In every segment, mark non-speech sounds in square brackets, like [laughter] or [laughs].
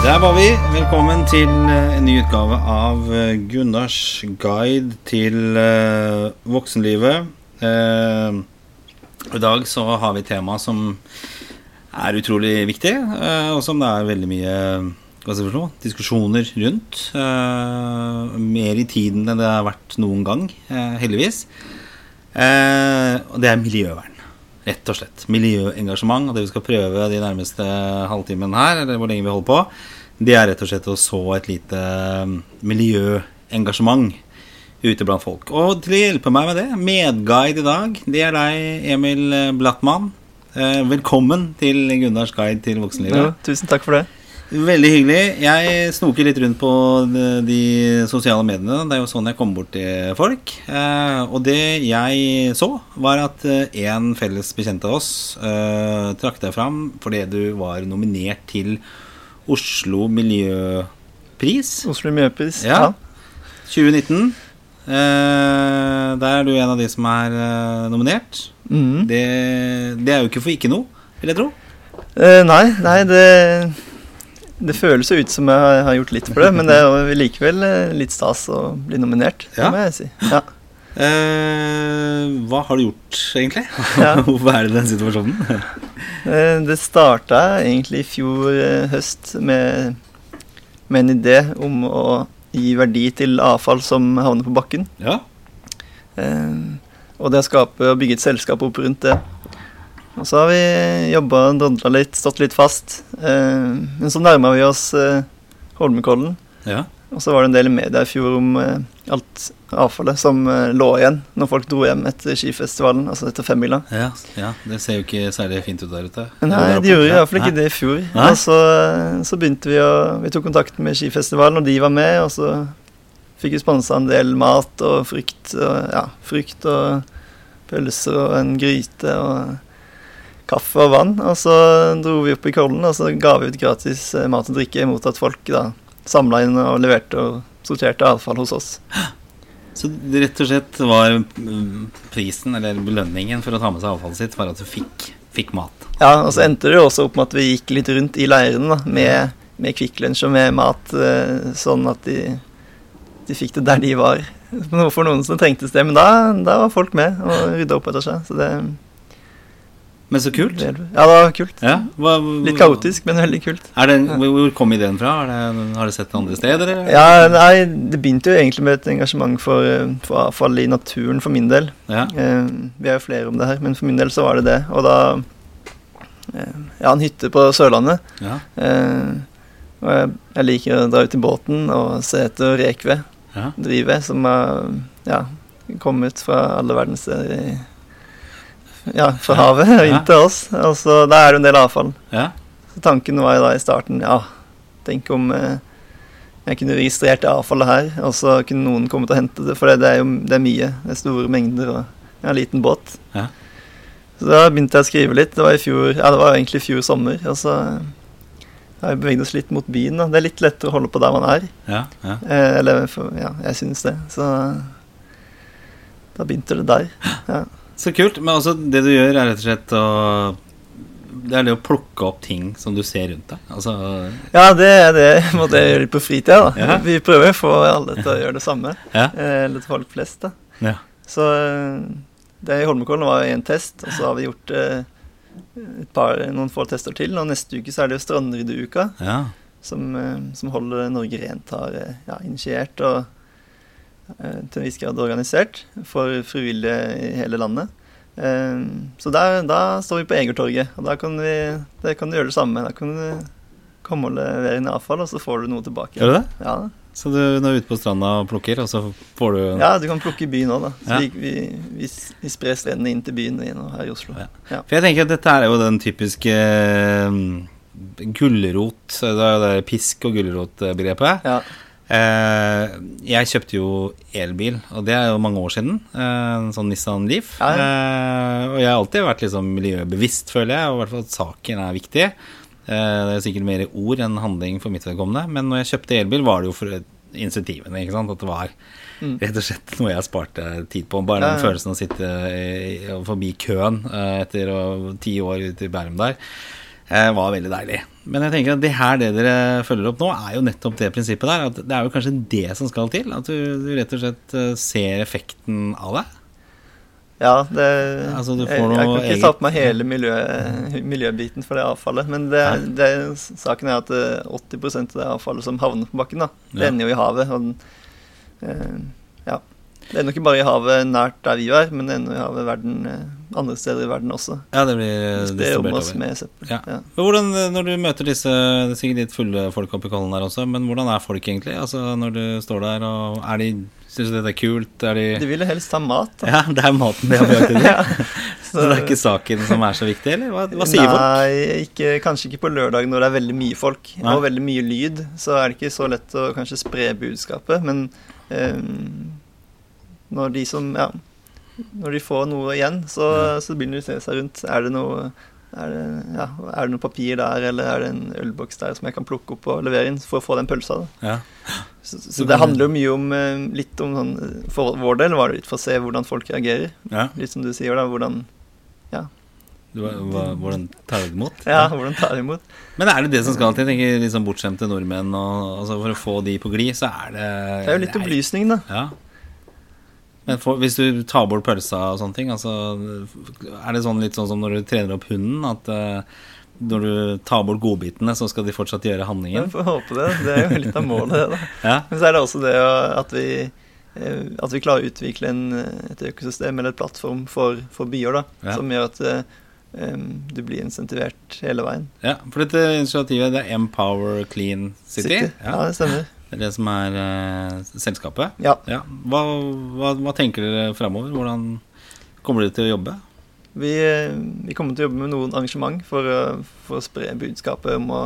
Der var vi. Velkommen til eh, en ny utgave av eh, Gunnars guide til eh, voksenlivet. I dag så har vi tema som er utrolig viktig, og som det er veldig mye forstå, diskusjoner rundt. Mer i tiden enn det har vært noen gang, heldigvis. Og det er miljøvern. Rett og slett. Miljøengasjement. Og det vi skal prøve de nærmeste halvtimen her, eller hvor lenge vi holder på, det er rett og slett å så et lite um, miljøengasjement ute blant folk. Og til å hjelpe meg med det, medguide i dag, det er deg, Emil Blattmann. Eh, velkommen til Gunnars guide til voksenlivet. Ja, tusen takk for det. Veldig hyggelig. Jeg snoker litt rundt på de, sosiale mediene. Det er jo sånn jeg kommer bort til folk. Eh, og det jeg så, var at eh, en felles bekjent av oss eh, trakk deg fram fordi du var nominert til Oslo Miljøpris Oslo Miljøpris. Ja. 2019. Eh, der er du en av de som er eh, nominert. Mm. Det, det er jo ikke for ikke noe, vil jeg tro. Eh, nei, nei, det Det føles jo ut som jeg har- gjort litt for det, men det er likevel eh, litt stas å bli nominert, det må jeg si. Ja. Eh, hva har du gjort, egentlig? Ja. [laughs] Hvorfor er det den situasjonen? [laughs] Eh, det starta egentlig i fjor eh, høst med, med en idé om å gi verdi til avfall som havner på bakken. ja. Eh, og det å skape og bygge et selskap opp rundt det. Og så har vi jobba og drodla litt, stått litt fast. Eh, men så nærma vi oss eh, Holmenkollen. ja. Og så var det en del i media i fjor om eh, alt avfallet som lå igjen når folk dro hjem etter skifestivalen, altså etter femmila. Ja, ja, det ser jo ikke særlig fint ut der ute. Nei, de gjorde i hvert fall ikke det i fjor. Nei. Og så, så begynte vi å Vi tok kontakt med skifestivalen, og de var med. Og så fikk vi sponsa en del mat og frukt. Og, ja, frukt og pølser og en gryte og kaffe og vann. Og så dro vi opp i Kollen, og så ga vi ut gratis eh, mat og drikke mot at folk da samla inn og leverte og sorterte avfall hos oss. Så det rett og slett var mm, prisen, eller belønningen for å ta med seg avfallet sitt, var at du fikk, fikk mat. Ja, og så endte det jo også opp med at vi gikk litt rundt i leirene da, med, med Kvikk Lunsj og med mat, eh, sånn at de, de fikk det der de var. [laughs] For noen som trengtes det, men da, da var folk med og rydda opp etter seg. Så det, Men så kult. Ja, det var kult. Ja, hva, Litt kaotisk, men veldig kult. Det, hvor kom ideen fra? Det, har du sett det andre steder? Eller? Ja, nei, Det begynte jo egentlig med et engasjement for, for avfall i naturen for min del. Ja. Eh, vi er jo flere om det her, men for min del så var det det. Og da eh, Jeg har en hytte på Sørlandet. ja. Eh, og jeg, jeg liker å dra ut i båten og se etter rekved. ja. Drive som har ja, kommet fra alle verdenssteder i Ja, fra havet og inn til oss. Og så Da er det en del avfall. ja. Så tanken var jo da i starten Ja, tenk om eh, jeg kunne registrert det avfallet her, og så kunne noen komme til å hente det, for det er jo det er mye. Det er store mengder og jeg har en liten båt. Ja. Så da begynte jeg å skrive litt. Det var i fjor Ja, det var egentlig i fjor sommer. Og så har vi beveget oss litt mot byen. Da. Det er litt lettere å holde på der man er. ja, ja. Eh, eller for, ja, jeg syns det. Så da begynte det der. Ja. Så kult. Men altså, det du gjør, er rett og slett å Det er det å plukke opp ting som du ser rundt deg. Altså ja, det er det jeg gjøre litt på fritida. da. Ja. Vi prøver å få alle til å gjøre det samme. Ja. Eh, Eller til folk flest, da. Ja. Så eh, det i Holmenkollen var en test, og så har vi gjort eh, par, noen få tester til. Og neste uke så er det jo Strandryddeuka, ja. som, som holder Norge Rent har ja, initiert og til en viss grad organisert for frivillige i hele landet. Eh, Så der, da står vi på Egertorget, og da kan vi, der kan du gjøre det samme. Da kan du komme og levere inn avfall, og så får du noe tilbake. Gjør du det? Ja, Så du er ute på stranda og plukker, og så får du ja du kan plukke i byen òg, da. Så Ja. vi, vi, vi, sprer strendene inn til byen igjen her i Oslo. Ja. Ja. For jeg tenker at dette er jo den typiske um, gulrot Det er jo det pisk- og gulrotbegrepet. Ja. Eh, jeg kjøpte jo elbil, og det er jo mange år siden. Eh, en sånn Nissan Leaf. Ja, Eh, og jeg har alltid vært liksom miljøbevisst, føler jeg, og i hvert fall at saken er viktig. Eh, det er sikkert mer ord enn handling for mitt vedkommende, men når jeg kjøpte elbil, var det jo for insentivene, ikke sant. At det var Mm. rett og slett noe jeg sparte tid på. Bare den Ja, ja. følelsen av å sitte forbi køen etter ti år ute i Bærum der. eh, var veldig deilig. Men jeg tenker at det her det dere følger opp nå, er jo nettopp det prinsippet der. At det er jo kanskje det som skal til. At du, du rett og slett eh, ser effekten av det. Ja, det, Altså, du får jeg, jeg kan ikke eget- ta på meg hele miljø, miljøbiten for det avfallet. Men det, det, saken er at eh, 80 av det avfallet som havner på bakken, da, det Ja. ender jo i havet. Og, den, eh, ja. Det ender ikke bare i havet nært der vi er, men det ender i havet verden, eh, andre steder i verden også. Ja, det blir det distribuert over. med søppel. Ja. Ja. Hvordan, når du møter disse Det er sikkert litt fulle folk oppi Kollen der også, men hvordan er folk egentlig? Altså Når du står der, og er de Syns du dette er kult? Er de De ville helst ha mat. Da. Ja, det er maten de har på til. [laughs] Ja. Så det er ikke saken som er så viktig, eller? Hva, hva sier folk? Nei, kanskje ikke på lørdag når det er veldig mye folk Nei. og veldig mye lyd. Så er det ikke så lett å kanskje spre budskapet. Men um, når de som Ja, når de får noe igjen, så, så begynner de å se seg rundt. Er det noe er det, ja, er det noe papir der, eller er det en ølboks der som jeg kan plukke opp og levere inn for å få den pølsa? Da. Ja. Så, så det handler jo mye om eh, litt om sånn For vår del var det litt for å se hvordan folk reagerer. ja. Litt som du sier, da. Hvordan, Du, hva, hvordan tar du imot? ja, hvordan tar de imot? Men er det det som skal til? Tenker liksom Bortskjemte nordmenn og altså For å få de på glid, så er det Det er jo litt opplysning, da. Ja. Men for, hvis du tar bort pølsa og sånne ting, altså Er det sånn litt sånn som når du trener opp hunden, at uh, når du tar bort godbitene, så skal de fortsatt gjøre Jeg handlingen? får håpe det. Det er jo litt av målet, det. da. [laughs] Ja. Men så er det også det at vi, eh, at vi klarer å utvikle en, et økosystem eller et plattform for, for byer, da, Ja. som gjør at eh, du blir insentivert hele veien. ja. For dette initiativet, det er Empower Clean City? Ja, det stemmer. Det er det som er eh, selskapet? Ja. Ja. Hva, hva, hva tenker dere framover? Hvordan kommer dere til å jobbe? Vi, eh, vi kommer til å jobbe med noen arrangement for, å- for å spre budskapet om å,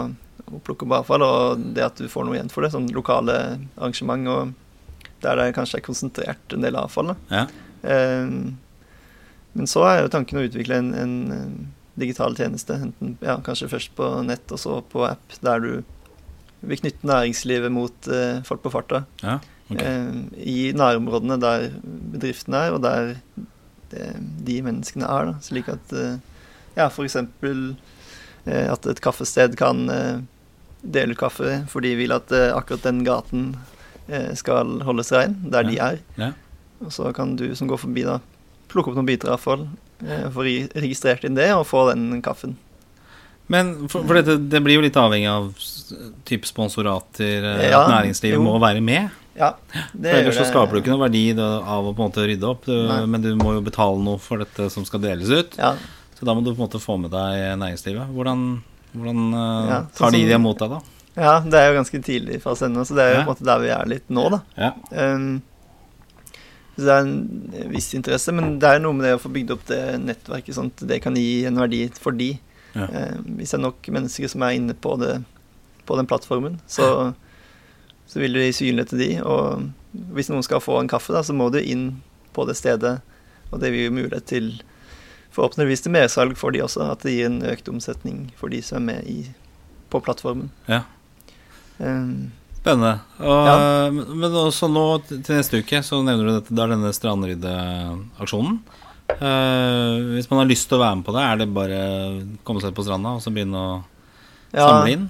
å plukke opp avfall, og det at du får noe igjen for det. Sånn lokale arrangement og der det kanskje er konsentrert en del avfall. Ja. Eh, Men så er jo tanken å utvikle en, en eh, digital tjeneste, enten ja, kanskje først på nett og så på app, der du vil knytte næringslivet mot eh, folk på farta. ja. okay. Eh, I nærområdene der bedriftene er, og der det, de menneskene er. Da. Slik at eh, ja, f.eks. Eh, at et kaffested kan eh, dele ut kaffe fordi de vil at eh, akkurat den gaten eh, skal holdes rein, der de er. Ja. Og så kan du som går forbi, da plukke opp noen biter avfall, eh, få registrert inn det og få den kaffen. Men for, for dette, det blir jo litt avhengig av type sponsorater, eh, Ja, at næringslivet jo. må være med. Ja, For ellers så skaper du ikke noe verdi av å på en måte rydde opp, du, men du må jo betale noe for dette som skal deles ut. Ja, Så da må du på en måte få med deg næringslivet. Hvordan, hvordan eh, Ja, sånn tar de det imot deg, da? ja, det er jo ganske tidlig i fasen ennå, så det er jo på en måte der vi er litt nå, da. Ja. Um, så det er en viss interesse, men det er noe med det å få bygd opp det nettverket, sånn at det kan gi en verdi for de. Ja. Um, hvis det er nok mennesker som er inne på, det, på den plattformen, så, så vil det gi synlighet til de. Og hvis noen skal få en kaffe, da, så må du inn på det stedet, og det vil gi mulighet til forhåpentligvis til mersalg for de også, at det gir en økt omsetning for de som er med i, på plattformen. Ja. Um, Spennende. Og, Ja. Men også nå til neste uke så nevner du dette, er denne strandryddeaksjonen. Eh, hvis man har lyst til å være med på det, er det bare å komme seg på stranda og så begynne å ja, samle inn?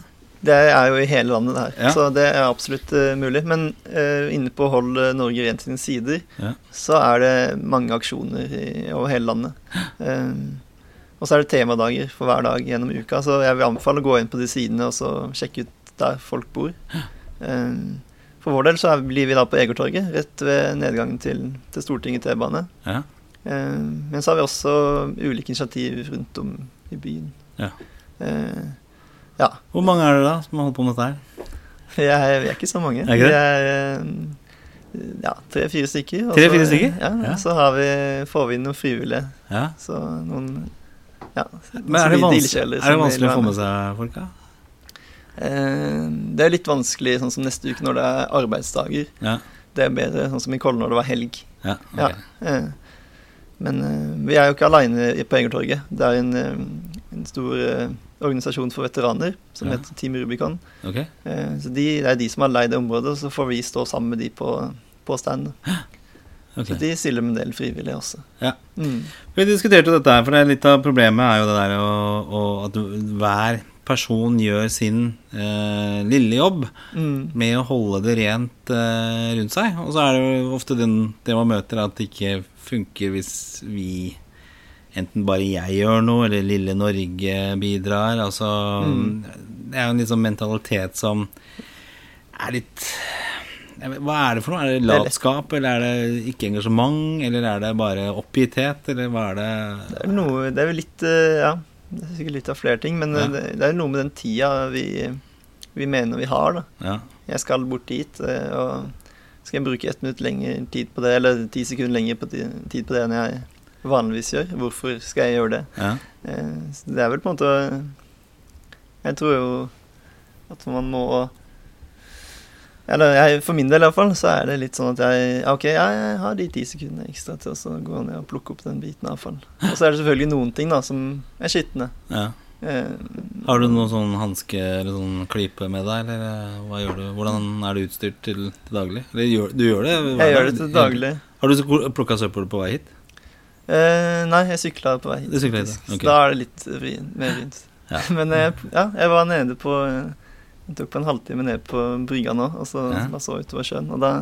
Det er jo i hele landet, det her. Ja. Så det er absolutt uh, mulig. Men uh, inne på Hold Norge Rent sine sider, Ja. så er det mange aksjoner i, over hele landet. Eh, og så er det temadager for hver dag gjennom uka, så jeg vil anbefale å gå inn på de sidene og så sjekke ut der folk bor. Eh, for vår del så er, blir vi da på Egertorget, rett ved nedgangen til, til Stortinget T-bane. Ja. Eh, men så har vi også ulike initiativ rundt om i byen. Ja. Eh, ja. Hvor mange er det da som har holdt på med dette her? [laughs] Vi er, vi er ikke så mange. Er? Vi er eh, ja, tre-fire stykker. Tre-fire stykker? Ja, Ja. Så har vi, får vi inn noen frivillige. Ja. Så noen ja, Men er det, vanskelig, er det vanskelig å få med. seg folk, da? Eh, det er litt vanskelig sånn som neste uke når det er arbeidsdager. Ja. Det er bedre sånn som i Kollen når det var helg. ja, ok. Ja. Eh, men eh, vi er jo ikke aleine på Egertorget. Det er en, eh, en stor eh, organisasjon for veteraner som Ja. heter Team Rubicon. Okay. Så de, det er de som har leid det området, og så får vi stå sammen med de på, på stand. [gasps] Okay. Så de stiller med en del frivillige også. Ja. Mm. Vi diskuterte dette her, for det er litt av problemet er jo det der å, å, at hver person gjør sin eh, lille jobb Mm. med å holde det rent eh, rundt seg. Og så er det jo ofte den, det man møter, at det ikke funker hvis vi Enten bare jeg gjør noe, eller lille Norge bidrar. Altså Mm. Det er jo en liksom mentalitet som er litt vet, Hva er det for noe? Er det latskap, eller er det ikke engasjement, eller er det bare oppgitthet, eller hva er det Det er noe Det er jo litt eh, Ja, det er sikkert litt av flere ting, men Ja. det, det er noe med den tida vi, vi mener vi har, da. Ja. Jeg skal bort dit, eh, og skal jeg bruke ett minutt lenger tid på det, eller ti sekunder lenger på ti- tid på det enn jeg vanligvis gjør. Hvorfor skal jeg gjøre det? ja. Eh, Det er vel på en måte Jeg tror jo at man må Eller jeg, for min del iallfall, så er det litt sånn at jeg Ok, jeg har de ti sekundene ekstra til å gå ned og plukke opp den biten avfall. Og så er det selvfølgelig noen ting da som er skitne. ja. Eh, Har du noen sånn hanske eller sånn klype med deg, eller eh, hva gjør du? Hvordan er du utstyrt til, til daglig? Eller gjør, du gjør det? jeg gjør det til daglig. Har du plukka søppel på vei hit? Eh, nei, jeg sykla på vei hit. Du syklet hit, faktisk. Så Da er det litt mer vrient. Ja. [laughs] Men jeg, ja, jeg var nede på Jeg tok på en halvtime ned på brygga nå, og så Ja. så utover sjøen. Og da,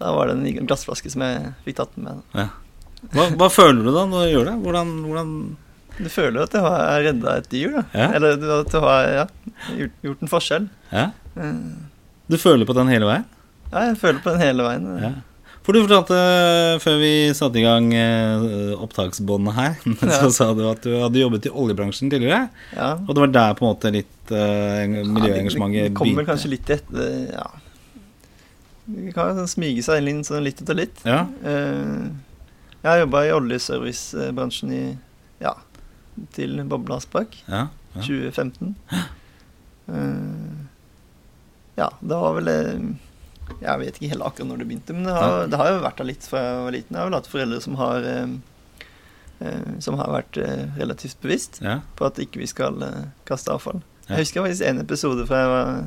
da var det en glassflaske som jeg fikk tatt med Ja. Hva, hva føler du da når du gjør det? Hvordan, hvordan Du føler jo at du har redda et dyr, da. Ja. Eller at du har gjort, gjort en forskjell. Ja? Eh, Du føler på den hele veien? Ja, jeg føler på den hele veien. Ja. For du fortalte eh, før vi satte i gang eh, opptaksbåndet her, [laughs] så sa du at du hadde jobbet i oljebransjen tidligere. Ja. Og det var der på en måte litt uh, miljøengasjementet Ja, det, det kommer kanskje litt etter Ja. Det kan jo smyge seg inn sånn litt etter litt. Ja. Eh, jeg har jobba i oljeservicebransjen i ja, til Bobla sprakk. Ja. ja. 2015. Eh, ja, det var vel eh, Jeg vet ikke helt akkurat når det begynte, men det har, det har jo vært der litt fra jeg var liten. Jeg har vel hatt foreldre som har eh, eh, Som har vært eh, relativt bevisst ja. på at ikke vi skal kaste avfall. Ja. Jeg husker faktisk en episode fra jeg var,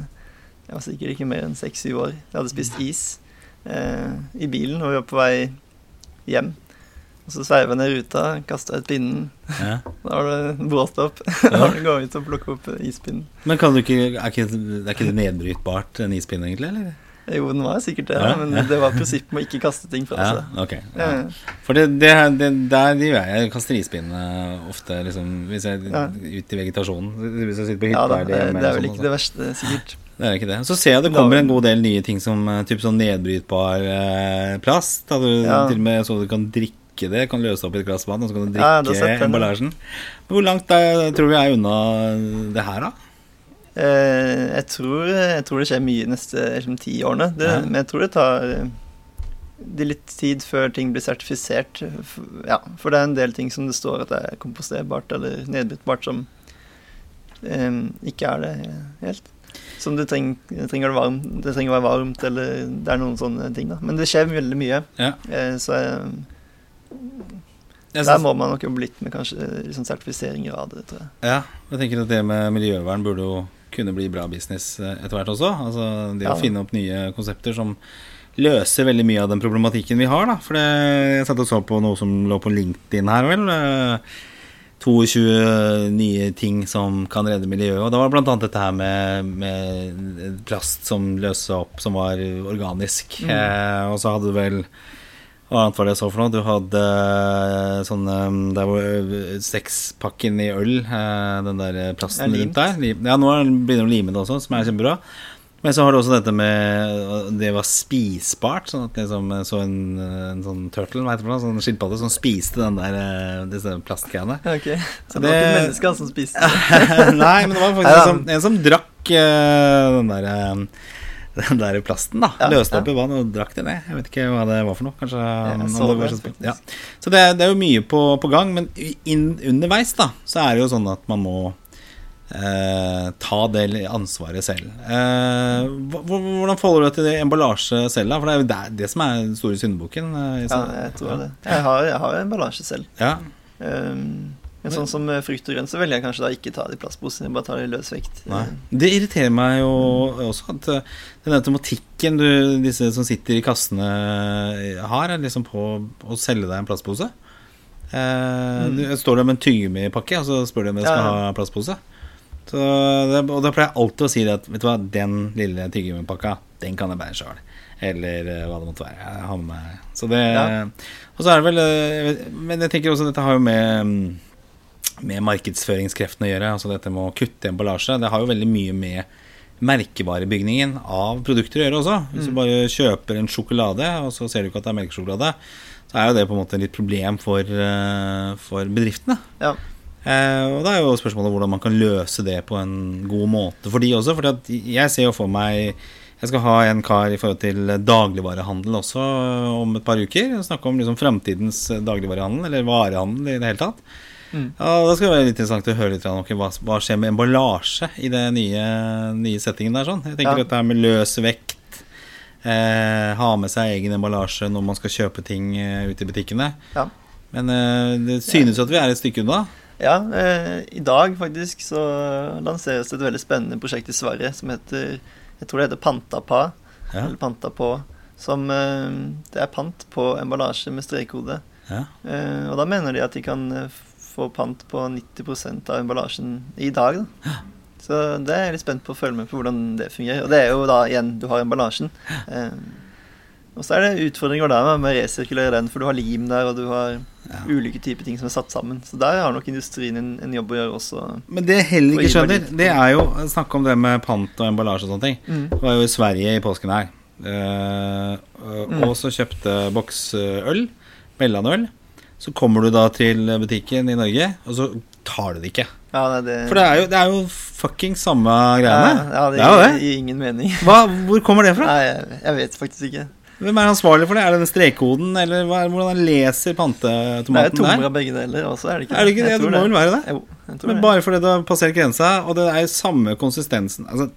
jeg var sikkert ikke mer enn seks-syv år. Jeg hadde spist is eh, i bilen, og vi var på vei hjem. Og så sveiva jeg ned ruta, kasta ut pinnen. ja. [laughs] Da var det bråstopp. [laughs] Da var det gå ut og plukke opp ispinnen. Men kan du ikke, er ikke, er ikke det nedbrytbart, en ispinne, egentlig? eller? Jo, den var sikkert det, Ja, men ja. det var prinsippet med å ikke kaste ting fra seg. Ja. Ja. For det, det, det, der driver jeg. Kaster ispinnene ofte liksom, hvis jeg ut i vegetasjonen. Hvis jeg sitter på hytta Ja det, hjemme. det er vel sånn, ikke det verste, sikkert. Det er ikke det. Så ser jeg det kommer en god del nye ting som eh, typ sånn nedbrytbar eh, plast. Du til og med så du kan drikke det, kan løse opp i et glass vann, og så kan du drikke emballasjen. Hvor langt er, tror vi er unna det her, da? Eh, jeg, tror, jeg tror det skjer mye de neste liksom, ti årene. Det, Ja. Men jeg tror det tar eh, det litt tid før ting blir sertifisert. Ja, for det er en del ting som det står at det er komposterbart eller nedbrytbart, som eh, ikke er det helt. Som det, treng, det, trenger det, varmt, det trenger å være varmt, eller det er noen sånne ting. da Men det skjer veldig mye. Ja. Eh, så Jeg der må man nok jobbe litt med kanskje liksom, sertifiseringer av det, tror jeg. Ja, jeg tenker at det med miljøvern burde jo kunne bli bra business eh, etter hvert også. Altså det Ja. å finne opp nye konsepter som løser veldig mye av den problematikken vi har, da. For det, jeg satt og så på noe som lå på LinkedIn her, vel. eh, 22 nye ting som kan redde miljøet. Og det var annet dette her med, med plast som løste opp, som var organisk. Mm. Eh, og så hadde du vel hva annet var det jeg så for noe? Du hadde eh, sånn Det var eh, sekspakken i øl, eh, den der plasten rundt der Ja, nå er begynner de å lime det også, som er kjempebra. Men så har du også dette med Det var spisbart. Sånn at liksom eh, så en, en sånn turtle, hva heter det? Sånn skilpadde som spiste den der eh, disse plastgreiene. Ok, Så det var ikke mennesker som spiste? [laughs] Nei, men det var faktisk en som, en som drakk eh, den der eh, den der plasten, da. Ja, Løste opp i vann og drakk det ned. Jeg vet ikke hva det var for noe. Kanskje så det det, ja. så det, det er jo mye på, på gang, men inn, underveis da så er det jo sånn at man må eh, ta det ansvaret selv. Eh, hvordan forholder du deg til det emballasje selv, da? For det er jo det, det som er den store syndebukken. eh, Ja, jeg tror det. Jeg har, jeg har emballasje selv. Ja. Um, men sånn som eh, frukt og grønt, så velger jeg kanskje da ikke ta det i jeg bare tar det i løs vekt. Nei. Det irriterer meg jo også at eh, den automatikken du, disse som sitter i kassene har, er liksom på å selge deg en plastpose. Eh, Mm. du, står der med en tyggegummipakke, og så spør du om jeg skal Ja. ha plastpose. Så det, og da pleier jeg alltid å si det at vet du hva, den lille tyggegummipakka, den kan jeg bære sjøl. Eller eh, hva det måtte være. Jeg har med meg Så det Ja. Og så er det vel eh, Men jeg tenker også dette har jo med mm, med markedsføringskreftene å gjøre. Altså dette med å kutte emballasje. Det har jo veldig mye med merkevarebygningen av produkter å gjøre også. Hvis du bare kjøper en sjokolade, og så ser du ikke at det er melkesjokolade, så er jo det på en måte litt problem for, eh, for bedriftene. Ja. Eh, og da er jo spørsmålet hvordan man kan løse det på en god måte for de også. For jeg ser jo for meg Jeg skal ha en kar i forhold til dagligvarehandel også om et par uker. Snakke om liksom framtidens dagligvarehandel, eller varehandel i det hele tatt. Mm. Ja, Da skal det være litt interessant å høre litt om hva, hva skjer med emballasje i den nye, nye settingen der. sånn Jeg tenker Ja. dette med løs vekt, eh, ha med seg egen emballasje når man skal kjøpe ting eh, ute i butikkene. Ja. Men eh, det synes jo at vi er et stykke unna. Ja, eh, i dag faktisk så lanseres det et veldig spennende prosjekt i Sverige som heter Jeg tror det heter Pantapa, Ja, eller Pantapå. Som eh, Det er pant på emballasje med strekkode. ja. Eh, og da mener de at de kan få pant på 90% av emballasjen i dag. Da. Så det er jeg litt spent på å følge med på hvordan det fungerer. Og det er jo da igjen, du har emballasjen. Eh, og så er det utfordringer med- med å resirkulere den, for du har lim der, og du har Ja. ulike typer ting som er satt sammen. Så der har nok industrien en, en jobb å gjøre også. Men det jeg heller ikke skjønner, det er jo Snakk om det med pant og emballasje og sånne ting. Mm. Det var jo i Sverige i påsken her. Uh, uh, Mm. Og så kjøpte boksøl, mellomøl. Så kommer du da til butikken i Norge, og så tar du det ikke. Ja, nei, det, For det er jo, det er jo fucking samme greiene. ja, det det gir, det. gir ingen mening. Hva, hvor kommer det fra? Nei, jeg, jeg vet faktisk ikke. Hvem er ansvarlig for det? Er det den strekkoden, eller hva, hvordan han leser Det er tommer av begge deler også, er det ikke Er det ikke det? Jeg Det tror må vel være det? Jo, jeg Men bare fordi det har passert grensa, og det er jo samme konsistensen Altså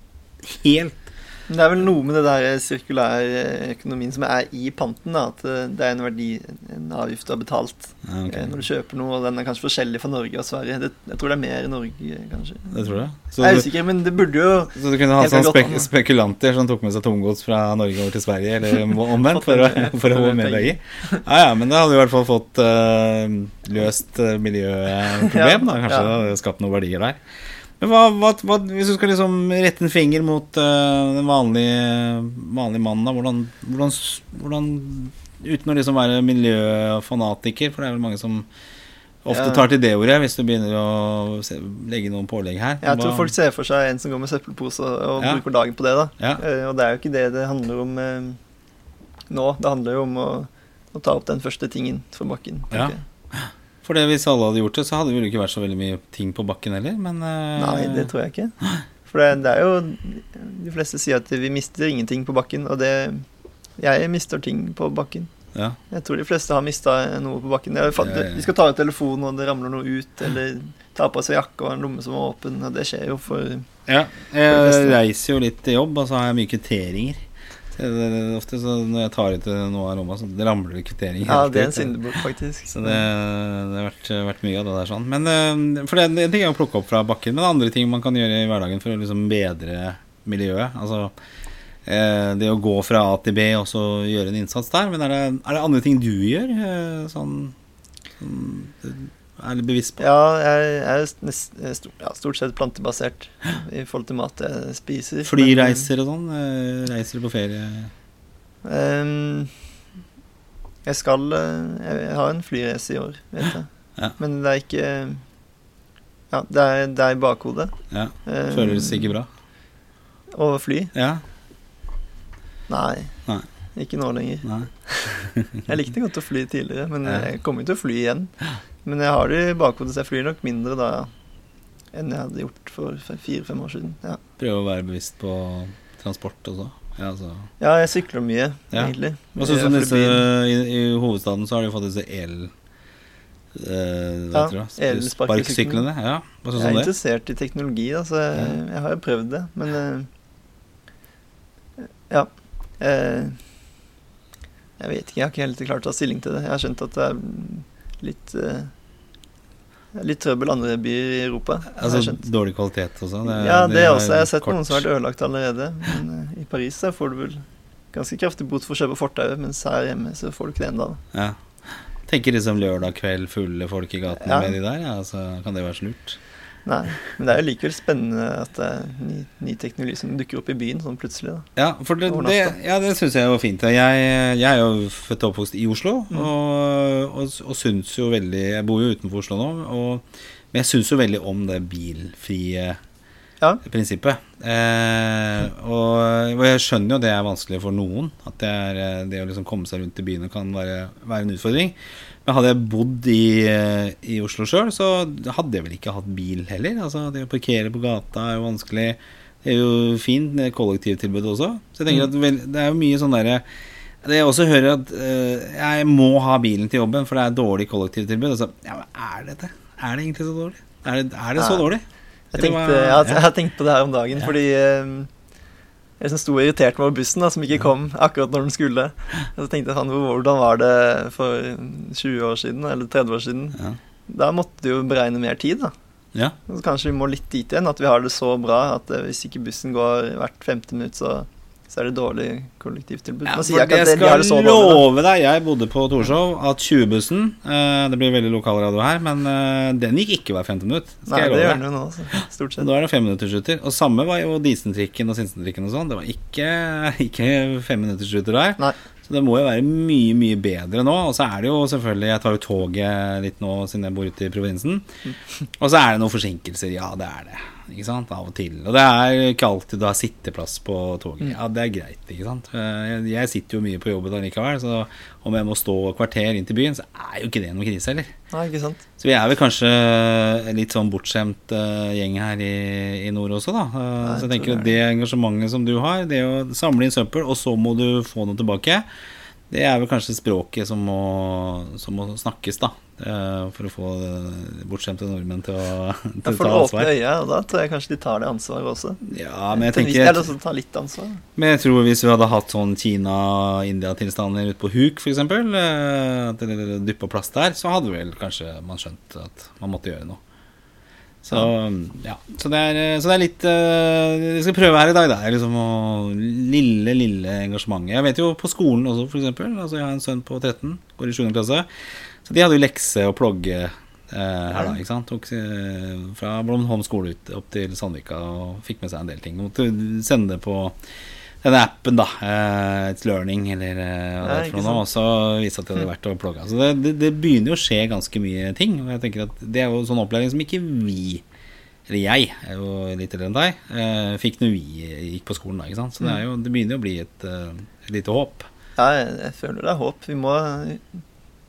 helt Det er vel noe med det der sirkulærøkonomien som er i panten, da. At eh, det er en verdi, en avgift du har betalt okay. eh, når du kjøper noe, og den er kanskje forskjellig fra Norge og Sverige. Det, jeg tror det er mer i Norge, kanskje. Det tror jeg. Så Jeg er usikker, men det burde jo så du kunne ha Jeg sånn kan godt spek spekulanter som tok med seg tomgods fra Norge over til Sverige, eller omvendt, [laughs] for å, for å få penger. penger? Ja, ja, men da hadde vi i hvert fall fått uh, løst miljøproblem, [laughs] miljøproblem, da. Kanskje Ja. skapt noen verdier der. Men hva, hva, hva, hvis du skal liksom rette en finger mot uh, den vanlige, vanlige mannen, da, hvordan, hvordan, hvordan Uten å liksom være miljøfanatiker, for det er vel mange som ofte Ja. tar til det ordet hvis du begynner å se, legge noen pålegg her. Jeg tror folk ser for seg en som går med søppelpose og, Ja. bruker dagen på det, da. ja. Uh, Og det er jo ikke det det handler om uh, nå. Det handler jo om å, å ta opp den første tingen fra bakken. Ja. jeg. For det, hvis alle hadde gjort det, så hadde det vel ikke vært så veldig mye ting på bakken heller, men uh... Nei, det tror jeg ikke. For det, det er jo De fleste sier at vi mister ingenting på bakken, og det Jeg mister ting på bakken. ja. Jeg tror de fleste har mista noe på bakken. Jeg, fa- Ja, ja. De skal ta ut telefonen, og det ramler noe ut, eller ta på seg jakke og en lomme som er åpen. Og det skjer jo for ja. Jeg for reiser jo litt til jobb, og så har jeg mye kvitteringer. Det, ofte så når jeg tar ut noe av lomma, så det ramler det kvitteringer. Ja, det er en syndebukk, faktisk. Så det, det har vært, vært mye av det der sånn. Men eh, For det, det ting er å plukke opp fra bakken, men andre ting man kan gjøre i hverdagen for å liksom bedre miljøet. Altså eh, det å gå fra A til B og så gjøre en innsats der. Men er det, er det andre ting du gjør? eh, sånn, sånn er litt bevisst på? Ja, jeg er stort, ja, stort sett plantebasert i forhold til mat jeg spiser. Flyreiser og sånn? eh, Reiser på ferie? Jeg skal eh, Jeg har en flyreise i år, vet jeg. Ja. Men det er ikke Ja, det er, det er i bakhodet. Ja, Eh, Føles ikke bra? Å fly? Ja? Nei. Nei. Ikke nå lenger. [laughs] Jeg likte godt å fly tidligere, men jeg kommer jo til å fly igjen. Men jeg har det i bakhodet, så jeg flyr nok mindre da enn jeg hadde gjort for fire-fem år siden. Ja. Prøve å være bevisst på transport også? Ja, altså. ja, jeg sykler mye, Ja. egentlig. Hva syns du om disse i, I hovedstaden så har de fått disse el... Eh, Ja, elsparkesyklene. Ja, hva syns Jeg du er om det? interessert i teknologi, da, så jeg, jeg har jo prøvd det, men eh, Ja. eh, jeg vet ikke, jeg har ikke helt klart å ta stilling til det. Jeg har skjønt at det er litt eh, Litt trøbbel andre byer i Europa. Altså dårlig kvalitet også? Det, ja, det, er også. Jeg har sett kort. noen som har vært ødelagt allerede. Men eh, i Paris så får du vel ganske kraftig bot for å kjøpe fortauet, mens her hjemme så får du ikke det ennå. Ja. Tenker liksom lørdag kveld, fulle folk i gatene Ja. med de der, ja, så kan det være så lurt? Nei, men det er jo likevel spennende at det er ny, ny teknologi som dukker opp i byen sånn plutselig. da. Ja, for det, det, ja, det syns jeg var fint. Jeg, jeg er jo født og oppvokst i Oslo, Mm. og, og, og syns jo veldig Jeg bor jo utenfor Oslo nå, og, men jeg syns jo veldig om det bilfrie Ja. prinsippet. Eh, og, og jeg skjønner jo det er vanskelig for noen. At det, er, eh, det å liksom komme seg rundt i byene kan være, være en utfordring. Men hadde jeg bodd i, eh, i Oslo sjøl, så hadde jeg vel ikke hatt bil heller. Altså, det å parkere på gata er jo vanskelig. Det er jo fint kollektivtilbud også. Så jeg tenker at vel, det er jo mye sånn derre det jeg også hører at eh, jeg må ha bilen til jobben, for det er dårlig kollektivtilbud. Altså, ja, men er det det? Er det egentlig så dårlig? Er det, er det så dårlig? Jeg tenkte, jeg, jeg tenkte på det her om dagen, fordi eh, jeg liksom sto og irriterte meg over bussen da, som ikke kom akkurat når den skulle. Og så tenkte jeg sånn, hvordan var det for 20 år siden, eller 30 år siden? Ja. Da måtte du jo beregne mer tid, da. ja. Så kanskje vi må litt dit igjen, at vi har det så bra at eh, hvis ikke bussen går hvert femte minutt, så, så er det dårlig kollektivtilbud. Ja, jeg jeg skal de love deg, jeg bodde på Torshov, at 20-bussen eh, Det blir veldig lokalradio her, men eh, den gikk ikke hver femte minutt. Skal Nei, det gjør den jo nå, så, stort sett. Da er det femminuttersruter. Og samme var jo Disentrikken og Sinsentrikken og sånn. Det var ikke, [laughs] ikke femminuttersruter der. Nei. Så det må jo være mye, mye bedre nå. Og så er det jo selvfølgelig Jeg tar jo toget litt nå siden jeg bor ute i provinsen. Og så er det noen forsinkelser. Ja, det er det. Ikke sant? Av og til. Og det er ikke alltid du har sitteplass på toget. Ja, det er greit, ikke sant. Eh, Jeg, sitter jo mye på jobben allikevel, så om jeg må stå kvarter inn til byen, så er jo ikke det noe krise heller. Nei, ikke sant. Så vi er vel kanskje litt sånn bortskjemt eh, gjeng her i, i nord også, da. Eh, Nei, så jeg jeg tenker at det engasjementet som du har, det å samle inn søppel, og så må du få noe tilbake, det er vel kanskje språket som må, som må snakkes, da. eh, For å få eh, bortskjemte nordmenn til å, [laughs] til Da å ta ansvar. øya, og da tror jeg kanskje de tar det ansvaret også. Ja, men jeg tenker jeg også ta litt ansvar. Men jeg tror hvis vi hadde hatt sånn Kina-India-tilstander ute på huk, f.eks., at det dyppa plast der, så hadde vel kanskje man skjønt at man måtte gjøre noe. Så ja, så det er, så det er litt uh, Vi skal prøve her i dag, da. er Liksom å, lille, lille engasjementet. Jeg vet jo på skolen også, f.eks. Altså, jeg har en sønn på 13, går i 7. klasse. Så de hadde jo lekse og plogge uh, her, da. ikke sant? Tok uh, fra Blomholm skole ut opp til Sandvika og fikk med seg en del ting. Måtte sende det på denne appen, da. Uh, It's Learning, eller eh, hva det er for noe. Og så vise at de hadde [laughs] vært og plogge. Så det, det, det begynner jo å skje ganske mye ting. Og jeg tenker at det er jo sånn opplæring som ikke vi eller jeg, er jo litt eldre enn deg, uh, fikk når vi gikk på skolen. da, ikke sant? Så det, er jo, det begynner jo å bli et, eh, et lite håp. Ja, jeg, jeg føler det er håp. Vi må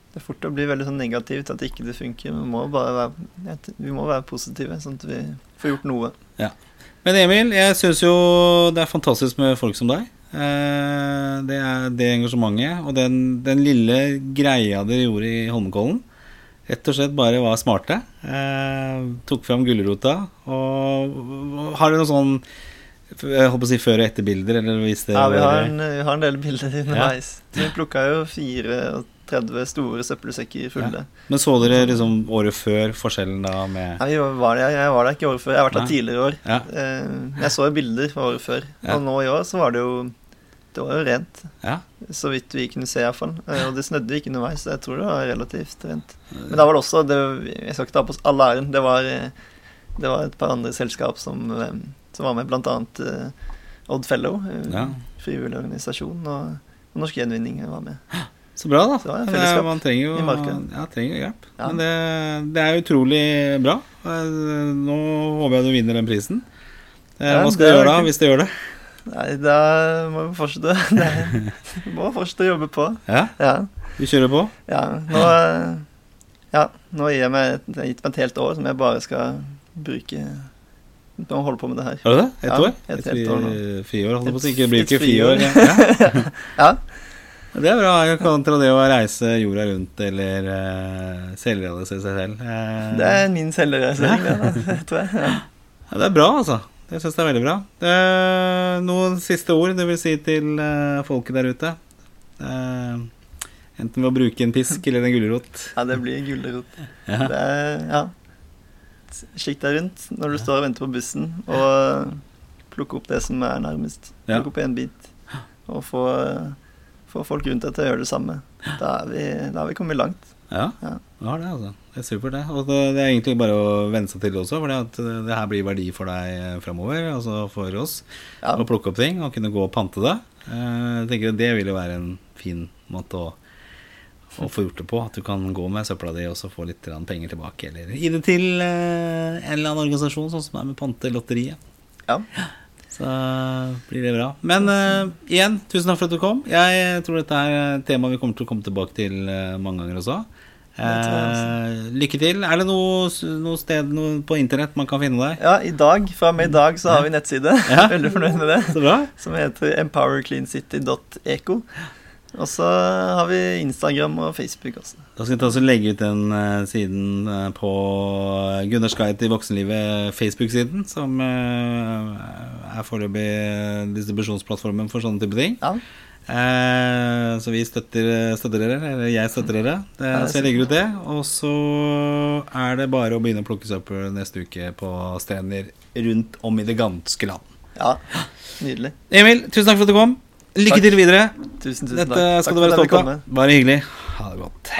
Det er fort å bli veldig sånn negativt at ikke det funker. Vi må bare være, vi må være positive, sånn at vi får gjort noe. Ja. Men Emil, jeg syns jo det er fantastisk med folk som deg. Eh, det er det engasjementet og den, den lille greia dere gjorde i Holmenkollen. Rett og slett bare var smarte. Eh, tok fram gulrota. Og har dere noe sånn jeg på å si før- og etterbilder? Eller hvis det Ja, vi har en, vi har en del bilder underveis. Vi plukka jo 34 store søppelsekker fulle. Men så dere liksom året før forskjellen da med Nei, jeg var der, jeg var der ikke året før. Jeg har vært der Nei. tidligere år. Ja. Eh, Jeg så jo bilder fra året før. Ja. Og nå i år så var det jo Det var jo rent. ja. Så vidt vi kunne se, iallfall. Og det snødde ikke underveis, så jeg tror det var relativt rent. Men da var det også det, Jeg skal ikke ta på oss all æren. Det var, eh, det var et par andre selskap som, eh, som var med, blant annet eh, Odd Fellow, eh, Ja. frivillig organisasjon, og, og Norsk Gjenvinning var med. Så bra, da. Det Men, fellesskap eh, man trenger jo. Ja, trenger jo. Ja. Men det, det er utrolig bra. Eh, Nå håper jeg du vinner den prisen. Eh, Hva skal du er gjøre da, hvis du gjør det? Nei, da må vi fortsette. [laughs] Det er- Vi [laughs] må fortsette å jobbe på. Ja, Ja. Du kjører på? ja nå Ja, nå gir jeg meg et, jeg har gitt meg et helt år som jeg bare skal bruke Nå holde på med det her. Har du det? Et Ja, år? et et, år nå. friår, holdt jeg på å si. Et- Ikke friår. friår. Ja. [laughs] Ja. Det er bra kontra det å reise jorda rundt eller uh, selvrealisere seg selv. Uh, Det er min selvrealisering, det, det tror jeg. Ja. Ja, det er bra, altså. Jeg syns det er veldig bra. Eh, noen siste ord du vil si til uh, folket der ute? Enten ved å bruke en pisk eller en gulrot. ja, det blir gulrot. Ja. Det er, ja. Kikk deg rundt når du står og venter på bussen, og plukke opp det som er nærmest. Plukke opp en bit, og få, få folk rundt deg til å gjøre det samme. Da, vi, da har vi kommet langt. Ja, Ja. har det, altså. Det er supert, det. Og det, det er egentlig bare å venne seg til det også, for det, her blir verdi for deg framover. Altså for oss. Ja. Å plukke opp ting og kunne gå og pante det. Eh, Jeg tenker at Det vil jo være en fin måte å, å få gjort det på. At du kan gå med søpla di og så få litt penger tilbake. Eller gi det til eh, en eller annen organisasjon, sånn som er med Pantelotteriet. Ja. Så blir det bra. Men uh, igjen, tusen takk for at du kom. Jeg tror dette er et tema vi kommer til å komme tilbake til eh, mange ganger også. Eh, lykke til. Er det noe, noe sted noe på internett man kan finne deg? ja, i dag, fra og med i dag, så har vi nettside. Ja. [laughs] Veldig fornøyd med det. Så bra. Som heter empowercleancity.eco. Og så har vi Instagram og Facebook også. Da skal vi ta og legge ut den uh, siden uh, på Gunnars guide til voksenlivet Facebook-siden, som uh, er foreløpig distribusjonsplattformen for sånne type ting. Ja, Eh, så vi støtter, støtter dere, eller jeg støtter dere. Det så jeg legger ut det. Og så er det bare å begynne å plukke søppel neste uke på strender rundt om i det ganske land. ja. Nydelig. Emil, tusen takk for at du kom. Lykke til videre. Tusen, tusen Dette takk. skal Takk du være stolt av. Bare hyggelig. Ha det godt.